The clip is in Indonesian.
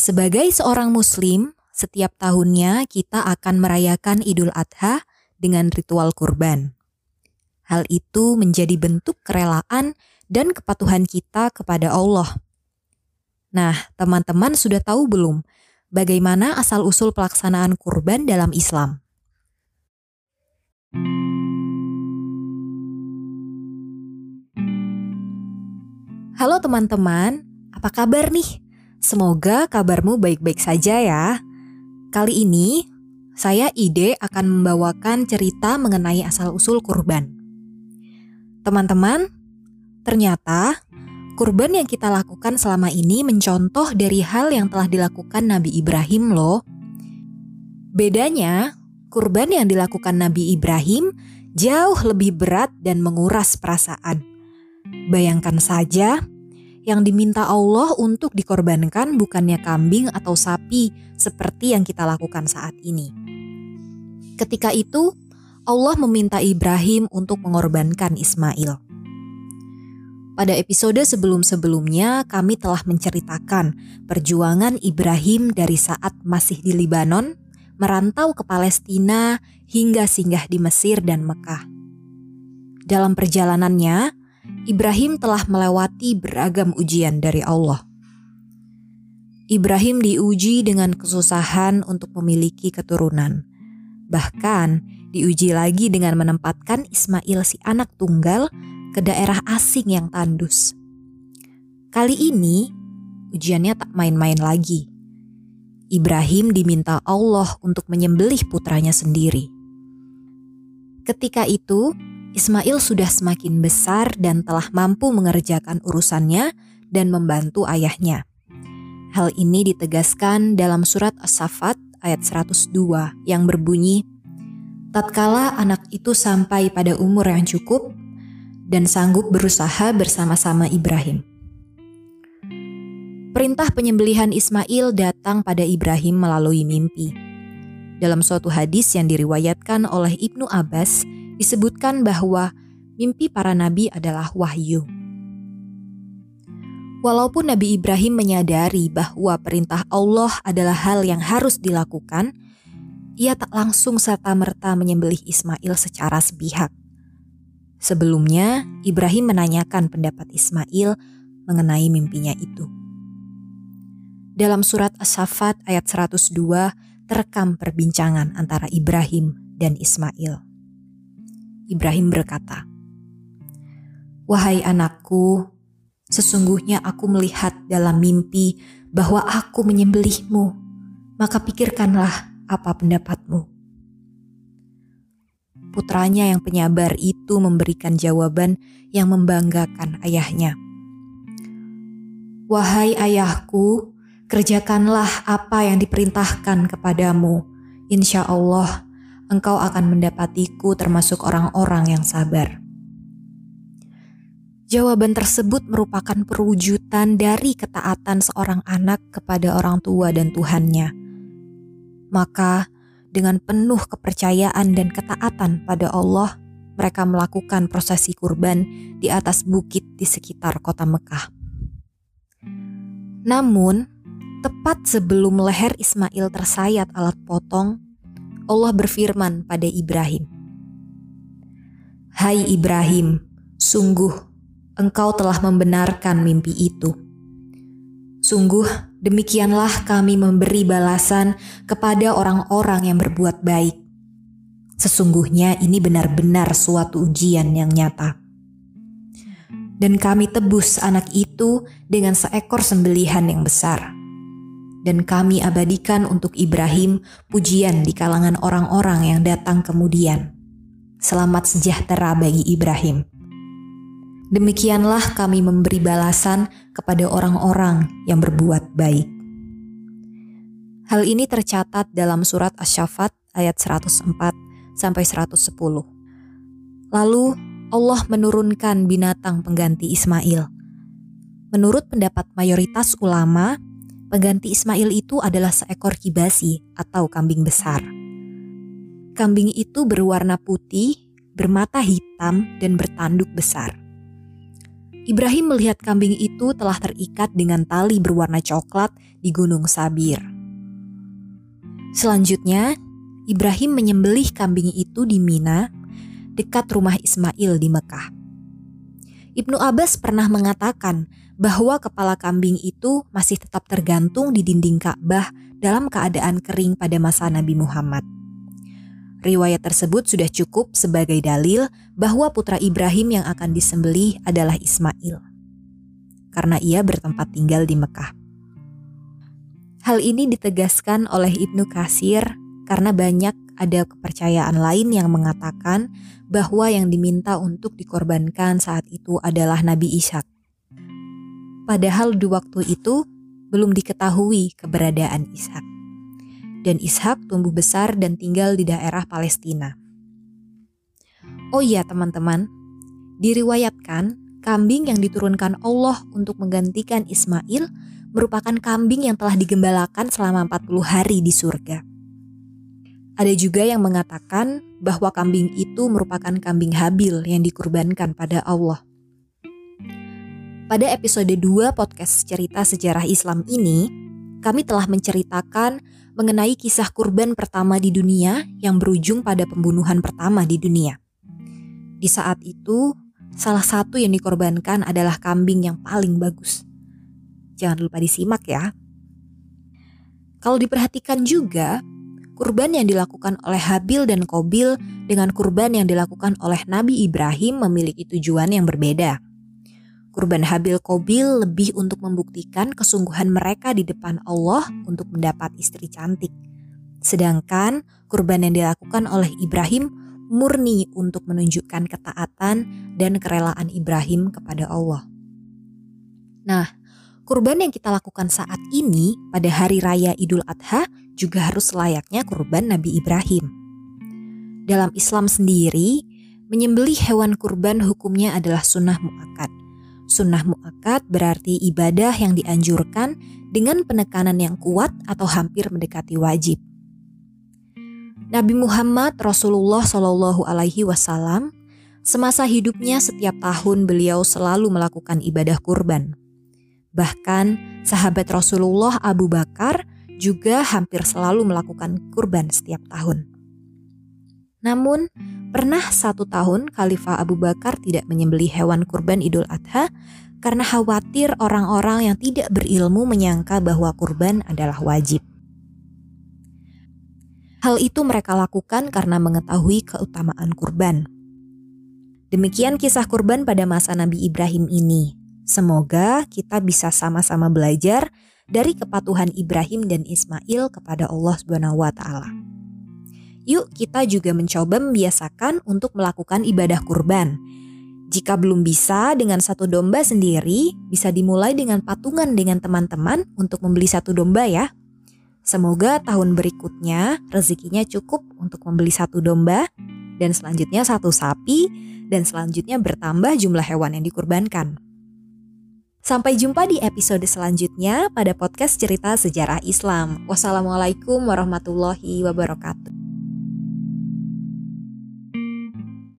Sebagai seorang Muslim, setiap tahunnya kita akan merayakan Idul Adha dengan ritual kurban. Hal itu menjadi bentuk kerelaan dan kepatuhan kita kepada Allah. Nah, teman-teman sudah tahu belum bagaimana asal-usul pelaksanaan kurban dalam Islam? Halo teman-teman, apa kabar nih? Semoga kabarmu baik-baik saja ya. Kali ini, saya ide akan membawakan cerita mengenai asal-usul kurban. Teman-teman, ternyata kurban yang kita lakukan selama ini mencontoh dari hal yang telah dilakukan Nabi Ibrahim loh. Bedanya, kurban yang dilakukan Nabi Ibrahim jauh lebih berat dan menguras perasaan. Bayangkan saja, yang diminta Allah untuk dikorbankan bukannya kambing atau sapi seperti yang kita lakukan saat ini. Ketika itu, Allah meminta Ibrahim untuk mengorbankan Ismail. Pada episode sebelum-sebelumnya, kami telah menceritakan perjuangan Ibrahim dari saat masih di Libanon, merantau ke Palestina, hingga singgah di Mesir dan Mekah. Dalam perjalanannya, Ibrahim telah melewati beragam ujian dari Allah. Ibrahim diuji dengan kesusahan untuk memiliki keturunan. Bahkan diuji lagi dengan menempatkan Ismail si anak tunggal ke daerah asing yang tandus. Kali ini ujiannya tak main-main lagi. Ibrahim diminta Allah untuk menyembelih putranya sendiri. Ketika itu, Ismail sudah semakin besar dan telah mampu mengerjakan urusannya dan membantu ayahnya. Hal ini ditegaskan dalam surat As-Safat ayat 102 yang berbunyi, Tatkala anak itu sampai pada umur yang cukup dan sanggup berusaha bersama-sama Ibrahim. Perintah penyembelihan Ismail datang pada Ibrahim melalui mimpi. Dalam suatu hadis yang diriwayatkan oleh Ibnu Abbas, disebutkan bahwa mimpi para nabi adalah wahyu. Walaupun Nabi Ibrahim menyadari bahwa perintah Allah adalah hal yang harus dilakukan, ia tak langsung serta-merta menyembelih Ismail secara sepihak. Sebelumnya, Ibrahim menanyakan pendapat Ismail mengenai mimpinya itu. Dalam surat As-Safat ayat 102 terekam perbincangan antara Ibrahim dan Ismail. Ibrahim berkata, "Wahai anakku, sesungguhnya aku melihat dalam mimpi bahwa aku menyembelihmu, maka pikirkanlah apa pendapatmu." Putranya yang penyabar itu memberikan jawaban yang membanggakan ayahnya. Wahai ayahku, kerjakanlah apa yang diperintahkan kepadamu. Insya Allah, engkau akan mendapatiku termasuk orang-orang yang sabar. Jawaban tersebut merupakan perwujudan dari ketaatan seorang anak kepada orang tua dan Tuhannya. Maka, dengan penuh kepercayaan dan ketaatan pada Allah, mereka melakukan prosesi kurban di atas bukit di sekitar kota Mekah. Namun, tepat sebelum leher Ismail tersayat alat potong, Allah berfirman pada Ibrahim, "Hai Ibrahim, sungguh engkau telah membenarkan mimpi itu. Sungguh demikianlah kami memberi balasan kepada orang-orang yang berbuat baik. Sesungguhnya ini benar-benar suatu ujian yang nyata." Dan kami tebus anak itu dengan seekor sembelihan yang besar dan kami abadikan untuk Ibrahim pujian di kalangan orang-orang yang datang kemudian. Selamat sejahtera bagi Ibrahim. Demikianlah kami memberi balasan kepada orang-orang yang berbuat baik. Hal ini tercatat dalam surat Asy-Syaffat ayat 104 sampai 110. Lalu Allah menurunkan binatang pengganti Ismail. Menurut pendapat mayoritas ulama, Pengganti Ismail itu adalah seekor kibasi atau kambing besar. Kambing itu berwarna putih, bermata hitam, dan bertanduk besar. Ibrahim melihat kambing itu telah terikat dengan tali berwarna coklat di Gunung Sabir. Selanjutnya, Ibrahim menyembelih kambing itu di Mina, dekat rumah Ismail di Mekah. Ibnu Abbas pernah mengatakan bahwa kepala kambing itu masih tetap tergantung di dinding Ka'bah dalam keadaan kering pada masa Nabi Muhammad. Riwayat tersebut sudah cukup sebagai dalil bahwa putra Ibrahim yang akan disembelih adalah Ismail. Karena ia bertempat tinggal di Mekah. Hal ini ditegaskan oleh Ibnu Kasir karena banyak ada kepercayaan lain yang mengatakan bahwa yang diminta untuk dikorbankan saat itu adalah Nabi Ishak. Padahal di waktu itu belum diketahui keberadaan Ishak dan Ishak tumbuh besar dan tinggal di daerah Palestina. Oh iya teman-teman, diriwayatkan kambing yang diturunkan Allah untuk menggantikan Ismail merupakan kambing yang telah digembalakan selama 40 hari di surga. Ada juga yang mengatakan bahwa kambing itu merupakan kambing Habil yang dikurbankan pada Allah. Pada episode 2 podcast cerita sejarah Islam ini, kami telah menceritakan mengenai kisah kurban pertama di dunia yang berujung pada pembunuhan pertama di dunia. Di saat itu, salah satu yang dikorbankan adalah kambing yang paling bagus. Jangan lupa disimak ya. Kalau diperhatikan juga, kurban yang dilakukan oleh Habil dan Kobil dengan kurban yang dilakukan oleh Nabi Ibrahim memiliki tujuan yang berbeda. Kurban Habil Kobil lebih untuk membuktikan kesungguhan mereka di depan Allah untuk mendapat istri cantik. Sedangkan kurban yang dilakukan oleh Ibrahim murni untuk menunjukkan ketaatan dan kerelaan Ibrahim kepada Allah. Nah, kurban yang kita lakukan saat ini pada hari raya Idul Adha juga harus layaknya kurban Nabi Ibrahim. Dalam Islam sendiri, menyembelih hewan kurban hukumnya adalah sunnah muakkad. Sunnah muakat berarti ibadah yang dianjurkan dengan penekanan yang kuat atau hampir mendekati wajib. Nabi Muhammad Rasulullah Shallallahu Alaihi Wasallam semasa hidupnya setiap tahun beliau selalu melakukan ibadah kurban. Bahkan sahabat Rasulullah Abu Bakar juga hampir selalu melakukan kurban setiap tahun. Namun, pernah satu tahun Khalifah Abu Bakar tidak menyembeli hewan kurban Idul Adha karena khawatir orang-orang yang tidak berilmu menyangka bahwa kurban adalah wajib. Hal itu mereka lakukan karena mengetahui keutamaan kurban. Demikian kisah kurban pada masa Nabi Ibrahim ini. Semoga kita bisa sama-sama belajar dari kepatuhan Ibrahim dan Ismail kepada Allah Subhanahu wa taala. Yuk kita juga mencoba membiasakan untuk melakukan ibadah kurban. Jika belum bisa dengan satu domba sendiri, bisa dimulai dengan patungan dengan teman-teman untuk membeli satu domba ya. Semoga tahun berikutnya rezekinya cukup untuk membeli satu domba, dan selanjutnya satu sapi, dan selanjutnya bertambah jumlah hewan yang dikurbankan. Sampai jumpa di episode selanjutnya pada podcast cerita sejarah Islam. Wassalamualaikum warahmatullahi wabarakatuh.